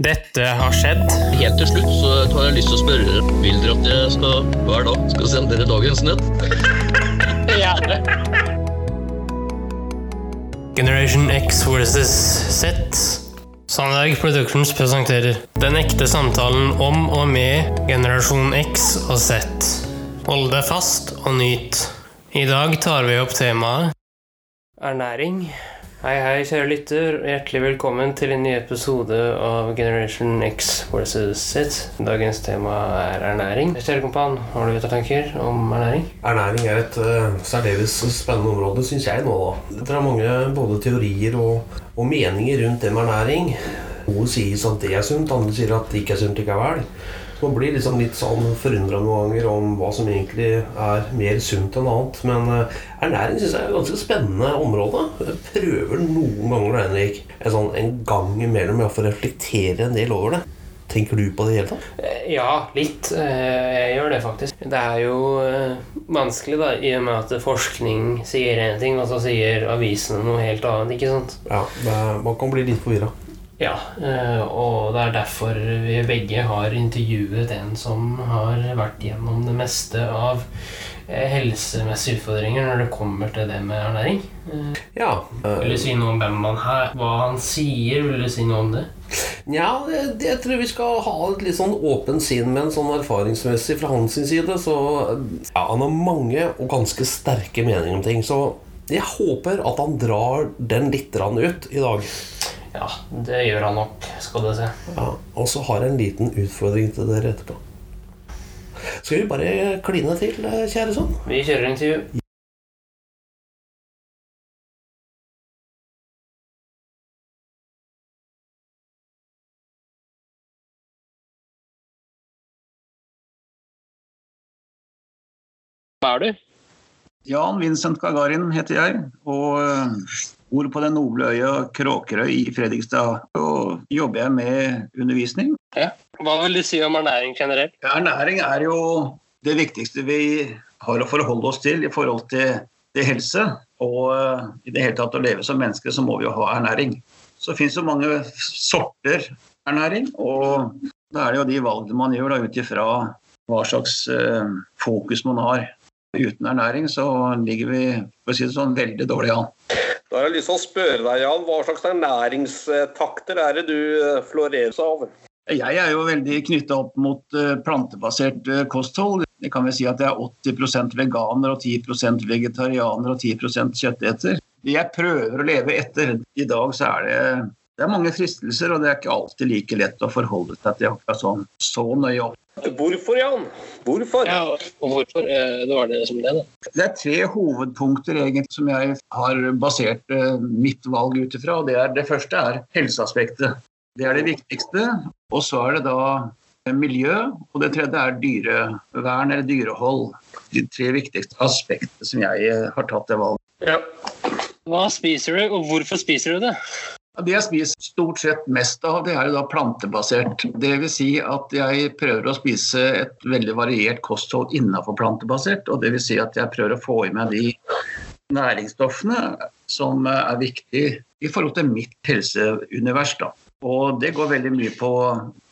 Dette har skjedd. Helt til slutt så har jeg lyst til å spørre dere Vil dere at jeg skal hver dag skal sende dere dagens nett? Gjerne. Generation X versus Z. Sandberg Productions presenterer Den ekte samtalen om og med generasjon X og Z. Hold deg fast og nyt. I dag tar vi opp temaet Ernæring. Hei, hei, kjære lytter. Hjertelig velkommen til en ny episode av Generation X versus Z. Dagens tema er ernæring. Kjære har du noen tanker om ernæring? Ernæring er et uh, særdeles spennende område, syns jeg nå. Det er mange både teorier og, og meninger rundt det med ernæring. Noe sies at det er sunt, andre sier at det ikke er sunt likevel. Man blir liksom litt sånn forundra noen ganger om hva som egentlig er mer sunt enn annet. Men uh, ernæring syns jeg er et ganske spennende område. Jeg prøver noen ganger Henrik, en, sånn, en gang imellom å reflektere en del over det. Tenker du på det i hele tatt? Eh, Ja, litt. Eh, Jeg gjør det faktisk. Det er jo eh, vanskelig, da, i og med at forskning sier én ting, og så sier avisene noe helt annet. ikke sant? Ja, det er, Man kan bli litt forvirra. Ja, eh, og det er derfor vi begge har intervjuet en som har vært gjennom det meste av eh, helsemessige utfordringer når det kommer til det med ernæring. Eh, Ja. Vil du si noe om hvem han er? Hva han sier? Vil du si noe om det? Ja, det, det jeg tror vi skal ha et litt sånn åpent sinn med en sånn erfaringsmessig fra hans side. Så ja, han har mange og ganske sterke meninger om ting. Så jeg håper at han drar den litt ut i dag. Ja, det gjør han nok, skal du se. Ja, og så har jeg en liten utfordring til dere etterpå. Skal vi bare kline til, eh, kjære sønn? Vi kjører intervju. Hva er du? Jan Vincent Gagarin heter jeg, og øh, bor på den noble øya Kråkerøy i Fredrikstad. Og jobber jeg med undervisning. Hva vil du si om ernæring generelt? Ernæring er jo det viktigste vi har å forholde oss til i forhold til, til helse. Og øh, i det hele tatt å leve som mennesker, så må vi jo ha ernæring. Så det finnes jo mange sorter ernæring, og da er det jo de valgene man gjør da, ut ifra hva slags øh, fokus man har. Uten ernæring så ligger vi for å si det sånn, veldig dårlig an. Da har jeg lyst til å spørre deg, Jan, hva slags ernæringstakter er det du florerer seg av? Jeg er jo veldig knytta opp mot eh, plantebasert eh, kosthold. Det kan vi si at jeg er 80% veganer og 10% vegetarianer og 10% kjøtteter. Jeg prøver å leve etter. I dag så er det, det er mange fristelser, og det er ikke alltid like lett å forholde seg til akkurat sånn så nøye opp. Hvorfor, Jan? Hvorfor? Ja, og hvorfor? Eh, Det var det som det, da. Det er tre hovedpunkter egentlig som jeg har basert eh, mitt valg ut ifra. Det, er, det første er helseaspektet. Det er det viktigste. Og så er det da eh, miljø, og det tredje er dyrevern eller dyrehold. De tre viktigste aspektene som jeg har tatt det valget. Ja. Hva spiser du, og hvorfor spiser du det? Det jeg spiser stort sett mest av, det er jo da plantebasert. Vil si at jeg prøver å spise et veldig variert kosthold innenfor plantebasert. Og vil si at jeg prøver å få i meg de næringsstoffene som er viktige i forhold til mitt helseunivers. Da. Og det går veldig mye på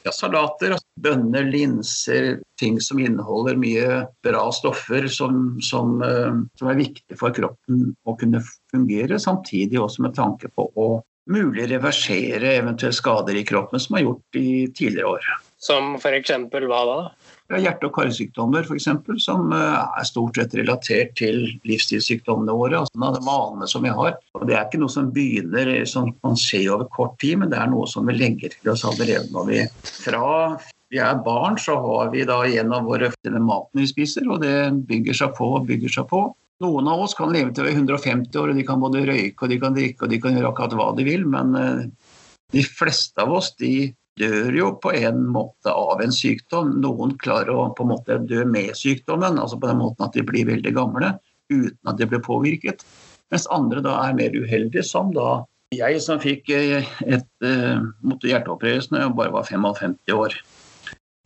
ja, salater, bønner, linser, ting som inneholder mye bra stoffer som, som, eh, som er viktig for kroppen å kunne fungere, samtidig også med tanke på å mulig reversere eventuelle skader i kroppen som er gjort i tidligere år. Som for eksempel hva da? Er hjerte- og karsykdommer f.eks., som eh, er stort sett relatert til livsstilssykdommene våre. altså de vanene som vi har. Og Det er ikke noe som begynner som man ser over kort tid, men det er noe som vi legger til oss allerede når vi fra vi er barn, så har vi da gjennom våre maten vi spiser, og det bygger seg på og bygger seg på. Noen av oss kan leve til vi er 150 år, og de kan både røyke og de kan drikke og de kan gjøre akkurat hva de vil, men eh, de fleste av oss de dør jo på en måte av en sykdom. Noen klarer å på en måte dø med sykdommen, altså på den måten at de blir veldig gamle uten at de blir påvirket. Mens andre da er mer uheldige, som da jeg som fikk et, et eh, måtte hjerteopereres når jeg bare var 55 år.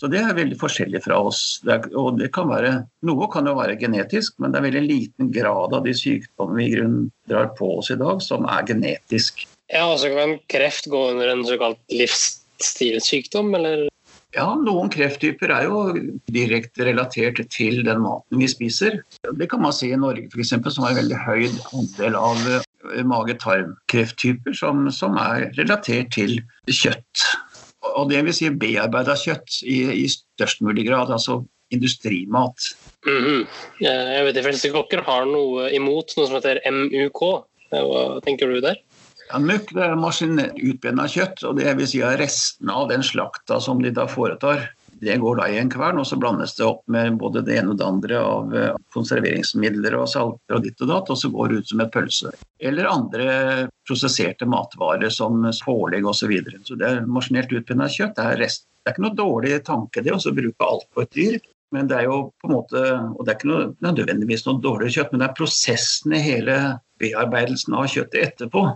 Så det er veldig forskjellig fra oss. Det er, og det kan være, noe kan jo være genetisk, men det er veldig liten grad av de sykdommene vi i grunnen drar på oss i dag, som er genetisk. Ja, altså kan kreft gå under en såkalt livsstilssykdom, eller? Ja, noen krefttyper er jo direkte relatert til den maten vi spiser. Det kan man si i Norge f.eks., som har en veldig høy andel av eh, mage-tarm-krefttyper som, som, er relatert til kjøtt. Og det vil si bearbeida kjøtt i, i, størst mulig grad, altså industrimat. Mm -hmm. Jeg vet de fleste kokker har noe imot noe som heter MUK. Hva tenker du der? Ja, Mukk er maskinelt utbeina kjøtt, og det vil si restene av den slakta som de da foretar. Det går da i en kvern, og så blandes det opp med både det ene og det andre av eh, konserveringsmidler og salter og ditt og datt, og så går det ut som et pølse. Eller andre prosesserte matvarer som pålegg osv. Så, videre. så det er maskinelt utpinna kjøtt. Det er, rest. det er ikke noe dårlig tanke det å bruke alt på et dyr. Men det er jo på en måte, og det er ikke noe, nødvendigvis noe dårlig kjøtt, men det er prosessen i hele bearbeidelsen av kjøttet etterpå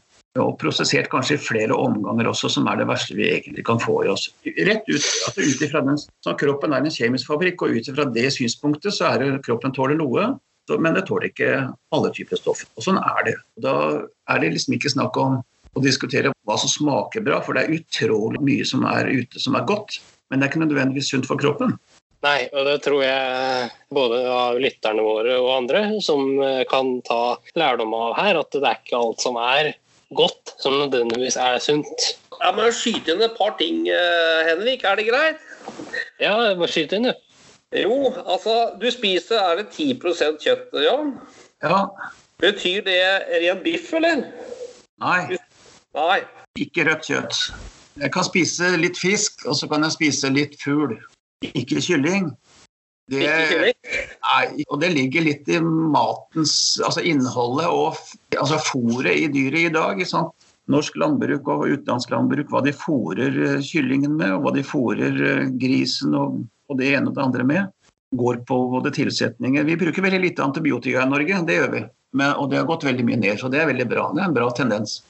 og prosessert kanskje i flere omganger også, som er det verste vi egentlig kan få i oss. Rett ut, altså ut ifra den, sånn Kroppen er en kjemisk fabrikk, og ut ifra det synspunktet så er det kroppen tåler noe, men det tåler ikke alle typer stoff. Og sånn er det. Da er det liksom ikke snakk om å diskutere hva som smaker bra, for det er utrolig mye som er ute som er godt, men det er ikke nødvendigvis sunt for kroppen. Nei, og det tror jeg både av lytterne våre og andre som kan ta lærdom av her, at det er ikke alt som er godt som nødvendigvis er sunt. Jeg må skyte inn et par ting, eh, Henrik. Er det greit? Ja, bare skyte inn, du. Jo, altså, du spiser er det 10% kjøtt, Jan? Ja. Betyr det ren biff, eller? Nei. Nei. Ikke rødt kjøtt. Jeg kan spise litt fisk, og så kan jeg spise litt fugl. Ikke kylling. Det, nei, og det ligger litt i matens altså innholdet og altså fôret i dyret i dag. Sant? Norsk landbruk og utenlandsk landbruk, hva de fôrer eh, kyllingen med, og hva de fôrer eh, grisen og, og, det ene og det andre med, går på både tilsetninger. Vi bruker veldig lite antibiotika i Norge, det gjør vi. Men, og det har gått veldig mye ned, så det er veldig bra. Det er en bra tendens.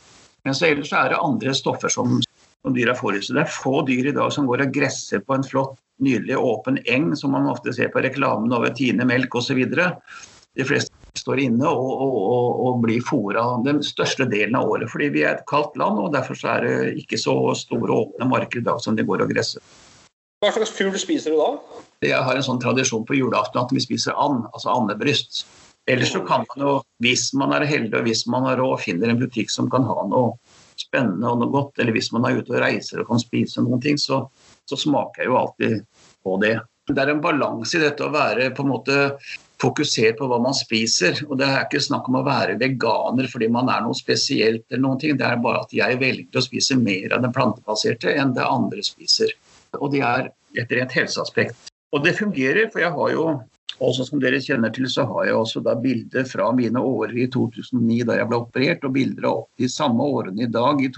Men så ellers er det andre stoffer som, som dyra får i seg. Det er få dyr i dag som går og gresser på en flott nydelig åpen eng som man ofte ser på reklamen over Tine melk osv. De fleste står inne og, og, og, og blir fôra den største delen av året. Fordi vi er et kaldt land, og derfor er det ikke så store åpne marker i dag som de går og gresser. Hva slags fugl spiser du da? Jeg har en sånn tradisjon på julaften at vi spiser and, altså andebryst. Ellers så kan man jo, hvis man er heldig og hvis man har råd, finner en butikk som kan ha noe spennende og noe godt, eller hvis man er ute og reiser og kan spise noen ting, så så smaker jeg jo alltid på det. Det er en balanse i dette å være på en måte fokusert på hva man spiser. Og det er ikke snakk om å være veganer fordi man er noe spesielt eller noen ting. Det er bare at jeg velger å spise mer av den plantebaserte enn det andre spiser. Og det er et rent helseaspekt. Og det fungerer, for jeg har jo også som dere kjenner til, så har jeg også da bilder fra mine år i 2009 da jeg ble operert, og bilder av de samme årene i dag, i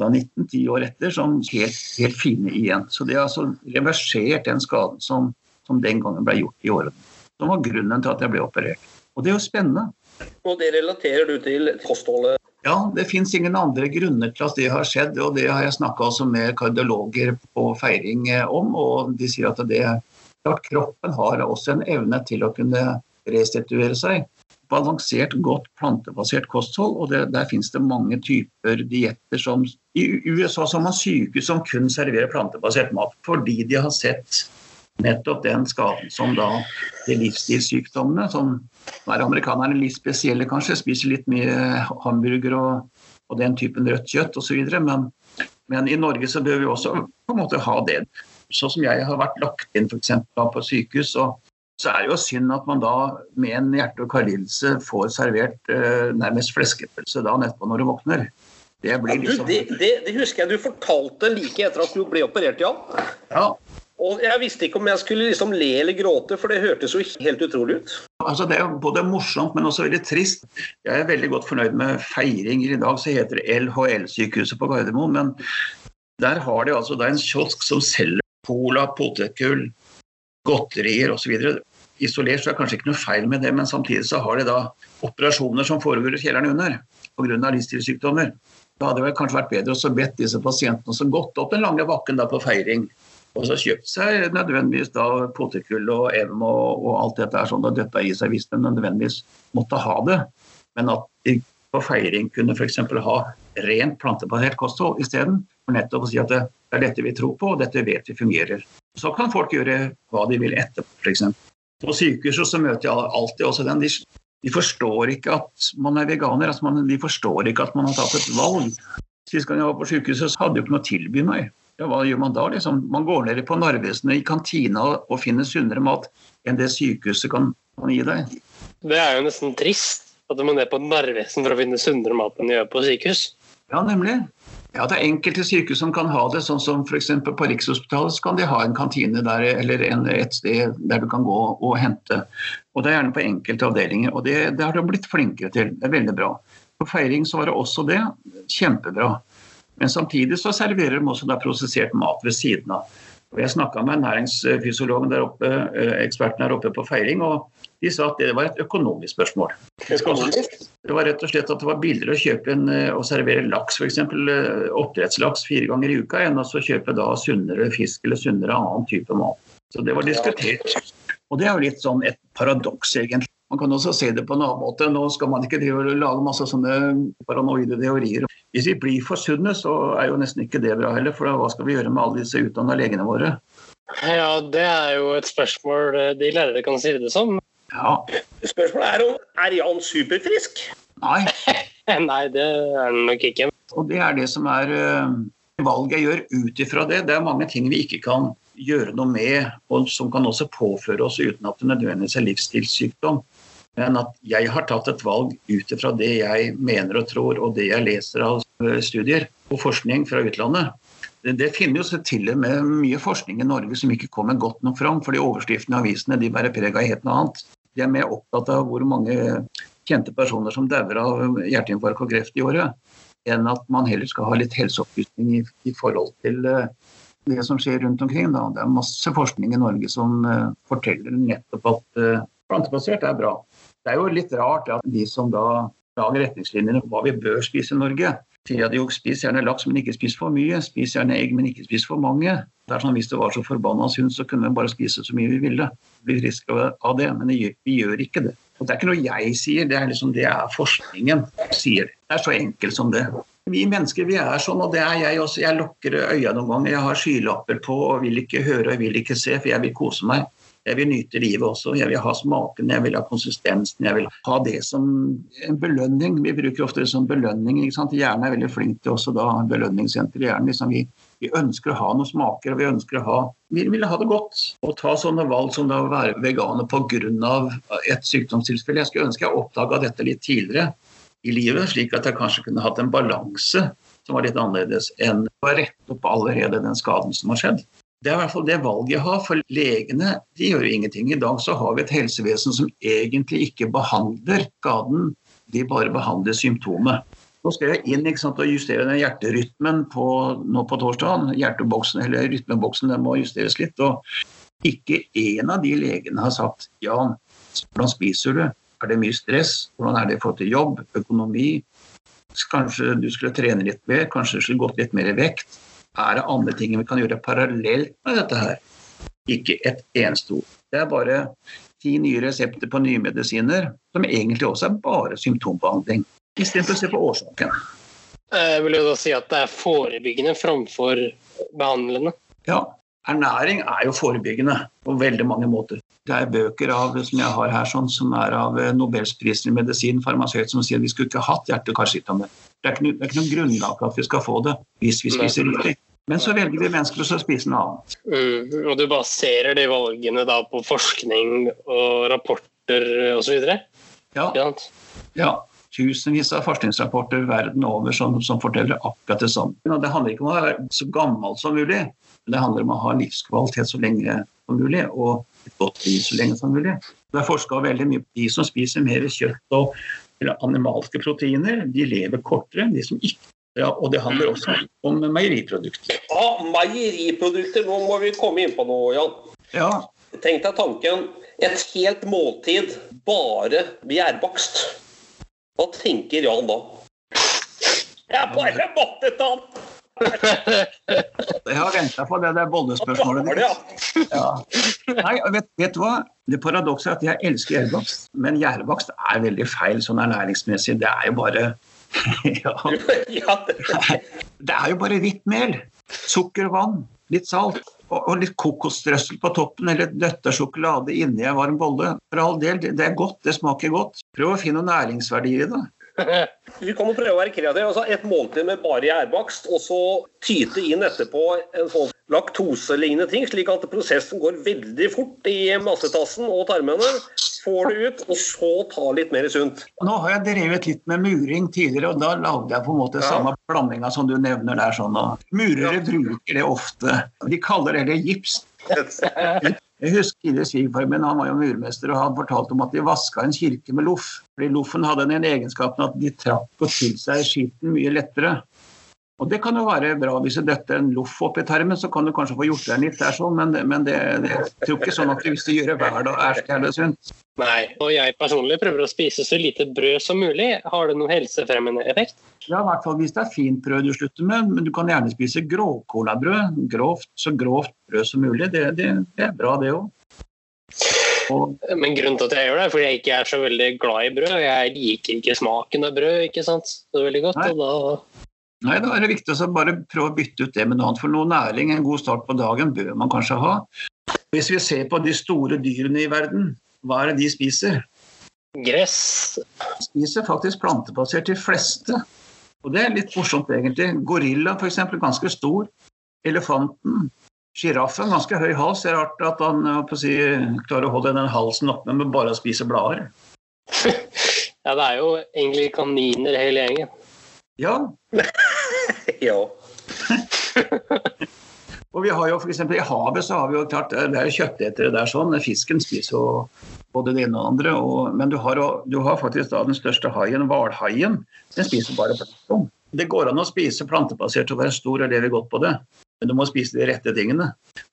2019, ti år etter, som helt, helt fine igjen. Så det har altså reversert den skaden som, som den gangen ble gjort i årene. Som var grunnen til at jeg ble operert. Og det er jo spennende. Og det relaterer du til kostholdet? Ja, det fins ingen andre grunner til at det har skjedd. Og det har jeg snakka med kardiologer på feiring om, og de sier at det Klart kroppen har også en evne til å kunne restituere seg. Balansert, godt plantebasert kosthold, og det, der finnes det mange typer dietter som I USA så har man sykehus som kun serverer plantebasert mat fordi de har sett nettopp den skaden som da de livsstilssykdommene, som er amerikanerne litt spesielle kanskje, spiser litt mye hamburger og, og den typen rødt kjøtt osv. Men, men i Norge så bør vi også på en måte ha det sånn som jeg har vært lagt inn for eksempel, på sykehus, og så er det jo synd at man da med en hjerte- og karlidelse får servert eh, nærmest fleskepølse da nettopp når du våkner. Det, blir liksom... Ja, du, det, det, husker jeg du fortalte like etter at du ble operert, Jan. Ja. Og jeg visste ikke om jeg skulle liksom le eller gråte, for det hørtes jo helt utrolig ut. Altså Det er både morsomt, men også veldig trist. Jeg er veldig godt fornøyd med feiringer. I dag så heter det LHL-sykehuset på Gardermoen. Men der har de altså det er en kiosk som selger cola, potetgull, godterier osv. Isolert så er det kanskje ikke noe feil med det, men samtidig så har de da operasjoner som foregår i kjelleren under pga. livsstilssykdommer. Da hadde det kanskje vært bedre å bedt disse pasientene som gått opp den lange bakken da på feiring, og så kjøpt seg nødvendigvis da potetgull og M og, og, alt dette er sånn at dette i seg hvis de nødvendigvis måtte ha det. Men at de på feiring kunne f.eks. ha rent plantebasert kosthold isteden, for nettopp å si at det er dette vi tror på, og dette vet vi fungerer. Så kan folk gjøre hva de vil etterpå, f.eks. På sykehuset så møter jeg alltid også den. De, de forstår ikke at man er veganer. Altså man, de forstår ikke at man har tatt et valg. Sist gang jeg var på sykehuset, så hadde jeg ikke noe å tilby meg. Ja, hva gjør man da? Liksom? Man går ned på Narvesen i kantina og finner sunnere mat enn det sykehuset kan, kan gi deg. Det er jo nesten trist at du må ned på Narvesen for å finne sunnere mat enn du gjør på sykehus. Ja, nemlig. Ja, Det er enkelte sykehus som kan ha det, sånn som f.eks. på Rikshospitalet så kan de ha en kantine der, eller en, et sted der du kan gå og hente. Og Det er gjerne på enkelte avdelinger, og det, det har de blitt flinkere til. Det er veldig bra. På feiring så var det også det. Kjempebra. Men samtidig så serverer de også da prosessert mat ved siden av. Og jeg snakka med næringsfysiologen der oppe, eh, eksperten her oppe på feiring, og de sa at det var et økonomisk spørsmål. Det var rett og slett at det var billigere å kjøpe en, eh, og servere laks, f.eks. Eh, oppdrettslaks fire ganger i uka, enn å kjøpe da sunnere fisk eller sunnere annen type mat. Så det var diskutert. Og det er jo litt sånn et paradoks, egentlig. Man kan også se det på en annen måte. Nå skal man ikke lage masse sånne paranoide teorier. Hvis vi blir for sunne, så er jo nesten ikke det bra heller. For hva skal vi gjøre med alle disse utdanna legene våre? Ja, det er jo et spørsmål eh, de lærere kan si det som. Ja. Spørsmålet er om er Jan superfrisk? Nei. Nei, det er han nok ikke. Og det er det som er uh, valget jeg gjør ut ifra det. Det er mange ting vi ikke kan gjøre noe med, og som kan også påføre oss uten at det nødvendigvis er livsstilssykdom. Men at jeg har tatt et valg ut ifra det jeg mener og tror, og det jeg leser av eh, studier og forskning fra utlandet. Det, det finnes jo til og med mye forskning i Norge som ikke kommer godt nok fram, fordi overskriftene i avisene de bærer preg av helt noe annet. De er mer opptatt av hvor mange kjente personer som dauer av hjerteinfarkt og kreft i året, enn at man heller skal ha litt helseopplysning i, i forhold til uh, det som skjer rundt omkring. Da. Det er masse forskning i Norge som uh, forteller nettopp at uh, plantebasert er bra. Det er jo litt rart at de som da lager retningslinjene for hva vi bør spise i Norge, jo, spis gjerne laks, men ikke spis for mye. Spis gjerne egg, men ikke spis for mange. Det er sånn, Hvis det var så forbanna sunt, så kunne vi bare spise så mye vi ville. Bli friske av det, men vi gjør ikke det. Og Det er ikke noe jeg sier, det er, liksom, det er forskningen sier. Det er så enkelt som det. Vi mennesker vi er sånn, og det er jeg også. Jeg lukker øya noen ganger. Jeg har skylapper på og vil ikke høre og vil ikke se, for jeg vil kose meg. Jeg vil nyte livet også. Jeg vil ha smaken, jeg vil ha konsistensen. Jeg vil ha det som en belønning. Vi bruker ofte det som belønning. ikke sant? Hjernen er veldig flink til også da belønningssenter i hjernen. Liksom vi, vi, ønsker å ha noen smaker, og vi ønsker å ha Vi vil ha det godt. Å ta sånne valg som da å være veganer pga. et sykdomstilfelle. Jeg skulle ønske jeg oppdaga dette litt tidligere i livet, slik at jeg kanskje kunne hatt en balanse som var litt annerledes enn å rette opp allerede den skaden som har skjedd. Det er i hvert fall det valget jeg har, for legene de gjør jo ingenting. I dag så har vi et helsevesen som egentlig ikke behandler skaden, de bare behandler symptomet. Nå skal jeg inn sant, og justere den hjerterytmen på, nå på torsdag. Hjerteboksen, eller rytmeboksen den må justeres litt. og Ikke én av de legene har sagt Jan, hvordan spiser du? Er det mye stress? Hvordan er det i forhold til jobb, økonomi? Kanskje du skulle trene litt mer? Kanskje du skulle gått litt mer i vekt? Er det andre ting vi kan gjøre parallelt med dette her. Ikke et eneste ord. Det er bare ti nye resepter på nye medisiner, som egentlig også er bare symptombehandling. Istedenfor å se på årsaken. Jeg vil jo da si at det er forebyggende framfor behandlende. Ja. Ernæring er jo forebyggende på veldig mange måter. Det er bøker av, som jeg har her, sånn, som er av Nobelsprisen i medisin, farmasøyt, som sier at vi skulle ikke hatt hjerte- og karsykdommer. Er det er ikke noe grunnlag for at vi skal få det hvis vi spiser riktig. Men så velger vi mennesker å spise noe annet. Mm, og du baserer de valgene da på forskning og rapporter osv.? Ja. ja. Tusenvis av forskningsrapporter verden over som, som forteller akkurat det samme. Det handler ikke om å være så gammel som mulig, men det handler om å ha livskvalitet så lenge som mulig, og et godt liv så lenge som mulig. Det er forska veldig mye på de som spiser mer kjøtt og eller animalske proteiner, de lever kortere enn de som ikke ja, og det handler også om meieriprodukter. Ja, meieriprodukter. Nå må vi komme inn på noe, Jan. Ja. Tenk deg tanken. Et helt måltid bare gjærbakst. Hva tenker Jan da? Jeg bare måtte ta den! Jeg har venta på det der bollespørsmålet ditt. Ja. Nei, vet, vet, du hva? Det paradokset er at jeg elsker gjærbakst, men gjærbakst er veldig feil sånn ernæringsmessig. Det er jo bare ja. ja, det, er jo bare hvitt mel. Sukker og vann. Litt salt. Og, og litt kokosstrøssel på toppen, eller nøttesjokolade inni en varm bolle. For all del, det er godt. Det smaker godt. Prøv å finne noen næringsverdier i det. vi kan prøve å være kreative. Altså et måltid med bare gjærbakst, og så tyte inn etterpå en sånn laktoselignende ting, slik at prosessen går veldig fort i massetassen og tarmene. Får det ut, og så ta litt mer sunt. Nå har jeg drevet litt med muring tidligere, og da lagde jeg på en måte Ja. samme blandinga som du nevner der. sånn. Og murere bruker det ofte. De kaller det gips. Jeg husker tidligere svigerfaren min, han var jo murmester, og han fortalte om at de vaska en kirke med loff. Fordi loffen hadde den egenskapen at de trakk og til seg skitten mye lettere. Og det kan jo være bra hvis du døtter en loff opp i tarmen, så kan du kanskje få gjort deg litt der sånn, men, men det, det, jeg tror ikke sånn at hvis du gjør det hver dag, er det sunt. Nei. Og jeg personlig prøver å spise så lite brød som mulig. Har det noen helsefremmende effekt? Ja, i hvert fall hvis det er fint brød du slutter med, men du kan gjerne spise grovkålabrød. Grovt, så grovt brød som mulig. Det, det, det er bra, det òg. Men grunnen til at jeg gjør det, er fordi jeg ikke er så veldig glad i brød. Jeg liker ikke smaken av brød ikke sant? så veldig godt. Nei. Og da nei, da er det viktig å bare prøve å bytte ut det med noe annet. For noe næring, en god start på dagen, bør man kanskje ha. Hvis vi ser på de store dyrene i verden, hva er det de spiser? gress De spiser faktisk plantebasert, de fleste. Og det er litt morsomt, egentlig. Gorilla, f.eks., ganske stor. Elefanten. Sjiraffen, ganske høy hals. Det er rart at han si, klarer å holde den halsen oppe med bare å spise blader. Ja, det er jo egentlig kaniner hele gjengen. Ja, Ja. og vi har jo eksempel I havet så har vi jo klart, det er jo kjøttetere der sånn. Fisken spiser jo både det ene og det andre. Og, men du har, du har faktisk da den største haien, hvalhaien. Den spiser bare plankton. Det går an å spise plantebasert og være stor og leve godt på det. Men du må spise de rette tingene.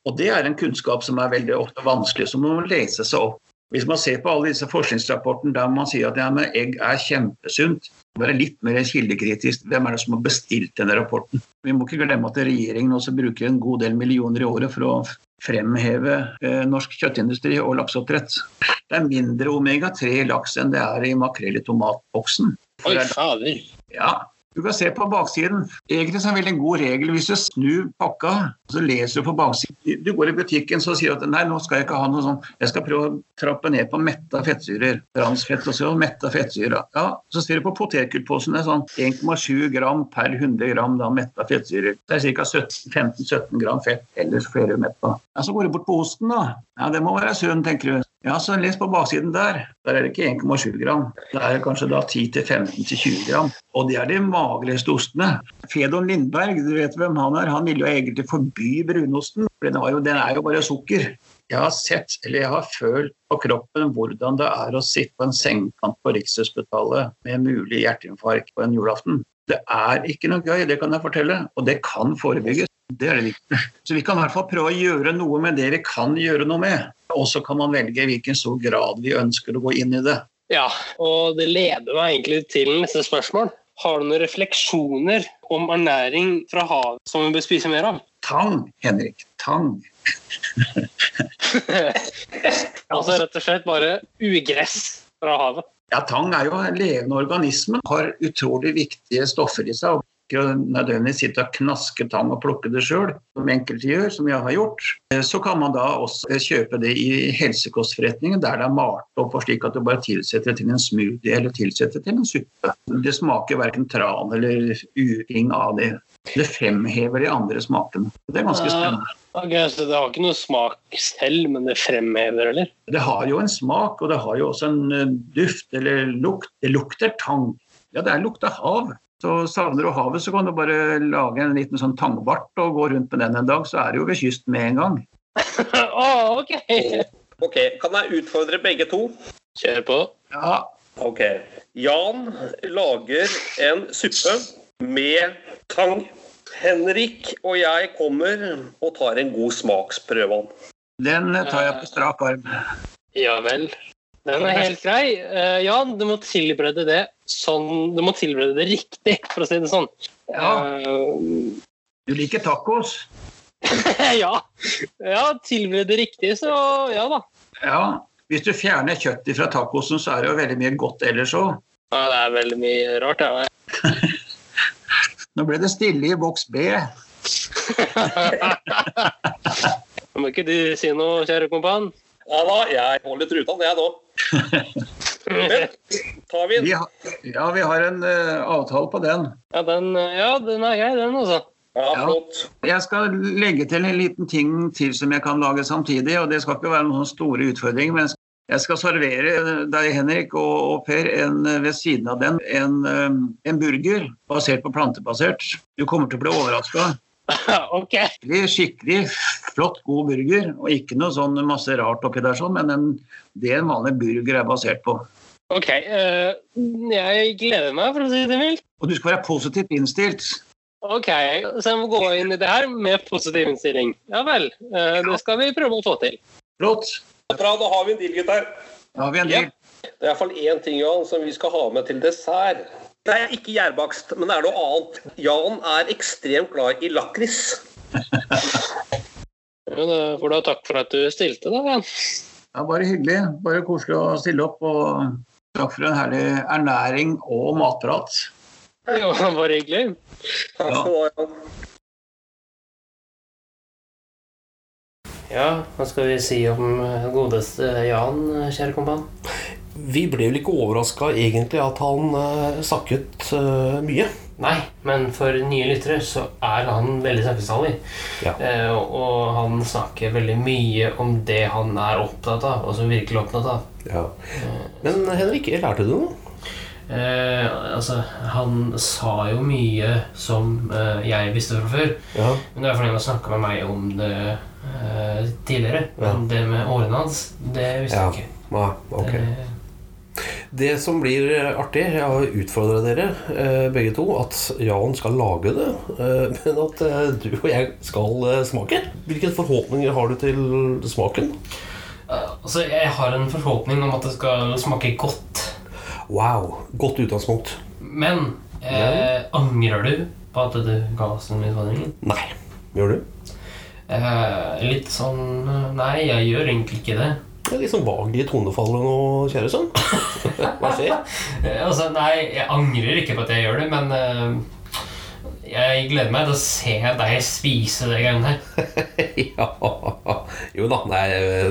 Og det er en kunnskap som er veldig ofte vanskelig, som må lese seg opp. Hvis man ser på alle disse forskningsrapportene der man sier at ja, egg er kjempesunt, være litt mer kildekritisk. Hvem er det som har bestilt denne rapporten? Vi må ikke glemme at regjeringen også bruker en god del millioner i året for å fremheve eh, norsk kjøttindustri og lakseoppdrett. Det er mindre omega-3 i laks enn det er i makrell i tomatboksen. Oi, fader. Ja, du kan se på baksiden. Egentlig er det en veldig god regel. Hvis du snur pakka, så leser du på baksiden. Du går i butikken så sier du at nei, nå skal jeg ikke ha noe sånn. Jeg skal prøve å trappe ned på metta fettsyrer. Transfett og så metta fettsyrer. Ja, så ser du på potetgullposen. Det er sånn 1,7 gram per 100 gram da metta fettsyrer. Det er ca. 15-17 gram fett, ellers flere metta. Ja, så går du bort på osten, da. Ja, det må være sunn, tenker du. Ja, så les på baksiden der. Der er det ikke 1,7 gram. Det er kanskje da 10-15-20 gram. Og det er de magreste ostene. Fedon Lindberg, du vet hvem han er, han ville jo egentlig forby brunosten. For den, jo, den er jo bare sukker. Jeg har sett, eller jeg har følt på kroppen hvordan det er å sitte på en sengekant på Rikshospitalet med mulig hjerteinfarkt på en julaften. Det er ikke noe gøy, det kan jeg fortelle, og det kan forebygges. Det er det viktige. Så vi kan i hvert fall prøve å gjøre noe med det vi kan gjøre noe med. Og så kan man velge i hvilken stor grad vi ønsker å gå inn i det. Ja, og det leder meg egentlig til neste spørsmål. Har du noen refleksjoner om ernæring fra havet som vi bør spise mer av? Tang, Henrik. Tang. altså rett og slett bare ugress fra havet. Ja, Tang er jo en levende organisme. Har utrolig viktige stoffer i seg. Ikke nødvendigvis sitte og knaske tang og plukke det sjøl, som enkelte gjør, som jeg har gjort. Eh, Så kan man da også kjøpe det i helsekostforretningen, der det er malt opp og slik at du bare tilsetter til en smoothie eller tilsetter til en suppe. Det smaker verken tran eller uing av det. Det fremhever de andre smakene. Det er ganske spennende. Okay, så Det har ikke noe smak selv, men det fremhever, eller? Det har jo en smak, og det har jo også en eh, duft eller lukt. Det lukter tang. Ja, det er lukta hav. Så savner du havet, så kan du bare lage en liten sånn tangbart og gå rundt med den en dag, så er du jo ved kysten med en gang. oh, ok! Ok, Kan jeg utfordre begge to? Kjør på. Ja, Ok. Jan lager en suppe med tang. Henrik og jeg kommer og tar en god smaksprøve. av den. den tar jeg på strak arm. Ja vel. Den er helt grei. ja, Jan, du må tilberede det sånn Du må tilberede det riktig, for å si det sånn. Ja. Eh, Du liker tacos? ja. ja, tilberede det riktig, så ja da. Ja. Hvis du fjerner kjøttet fra tacosen, så er det jo veldig mye godt ellers òg. Ja, det er veldig mye rart. Ja. Nå ble det stille i boks B. Må ikke du si noe, kjære kompan? Ja da, jeg holder trutene, jeg nå. Tar vi Vi har, ja, vi har en uh, avtale på den. Ja, den, ja, den er grei, den, altså. Ja, Ja. flott. Jeg skal legge til en liten ting til som jeg kan lage samtidig. og Det skal ikke være noen store utfordringer, men jeg skal servere deg, Henrik og, og Per, en, ved siden av den en, eh, en burger basert på plantebasert. Du kommer til å bli overraska. ok. Skikkelig, skikkelig flott, god burger. Og ikke noe sånn masse rart oppi der, sånn, men en, det en vanlig burger er basert på. Ok, Uh, jeg gleder meg, for å si det mildt. Og du skal være positivt innstilt. Ok, så jeg må gå inn i det her med positiv innstilling. Ja vel, Uh, det skal vi prøve å få til. Flott. Bra, da har vi en deal, gutter. Da har vi en Ja. del. Det er iallfall én ting Jan, som vi skal ha med til dessert. Det er ikke gjærbakst, men det er noe annet. Jan er ekstremt glad i lakris. Ja, får du ha takk for at du stilte, da. Jan. Ja, bare hyggelig. Bare koselig å stille opp. Og takk for en herlig ernæring og matprat. Jo, bare hyggelig. Takk Ja. skal du ha, Jan. Ja, hva skal vi si om eh, godeste Jan, eh, kjære kompan? Vi ble vel ikke overraska egentlig at han uh, snakket uh, mye. Nei, men for nye lyttere så er han veldig snakkesalig. Ja. Uh, og- han snakker veldig mye om det han er opptatt av, og som virkelig opptatt av. Ja. Men Henrik, lærte du noe? Eh, altså, han sa jo mye som jeg visste fra før. Ja. Men det er fordi han har snakka med meg om det eh, tidligere. Men det med årene hans, det visste jeg ikke. Ah, ok. Det, Det som blir eh, artig, jeg har utfordra dere eh, begge to, at Jan skal lage det, eh, men at du og jeg skal smake. Hvilke forhåpninger har du til smaken? altså, jeg har en forhåpning om at det skal smake godt. Wow, godt utgangspunkt. Men eh, angrer du på at du ga oss den utfordringen? Nei. Gjør du? Eh, litt sånn Nei, jeg gjør egentlig ikke det. Jeg er litt sånn vag i tonefallet nå, kjære sønn. Hva skjer? Eh, altså, nei, jeg angrer ikke på at jeg gjør det, men uh, jeg gleder meg til å se deg spise det greiene her. ja. Jo da, nei,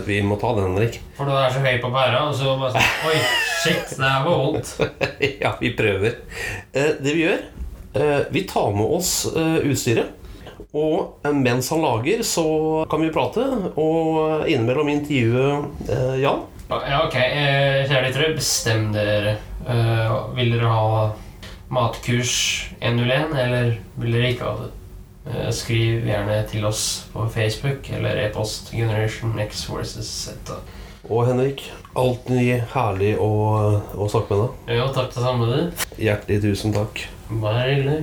vi må ta den, Henrik. For du er så høy på pæra, og så bare sånn Oi, shit, det her var vondt. ja, vi prøver. Uh, det vi gjør, uh, vi tar med oss utstyret. Og eh, mens han lager, så kan vi prate, og innimellom intervjue eh, Jan. Ja, ok, eh, kjære lyttere, bestem dere. Uh, vil dere ha matkurs 101, eller vil dere ikke ha det? Uh, skriv gjerne til oss på Facebook eller e-post Generation X versus Z. Og Henrik, alltid herlig å, å snakke med deg. Ja, takk det samme, du. Hjertelig tusen takk. Bare hyggelig.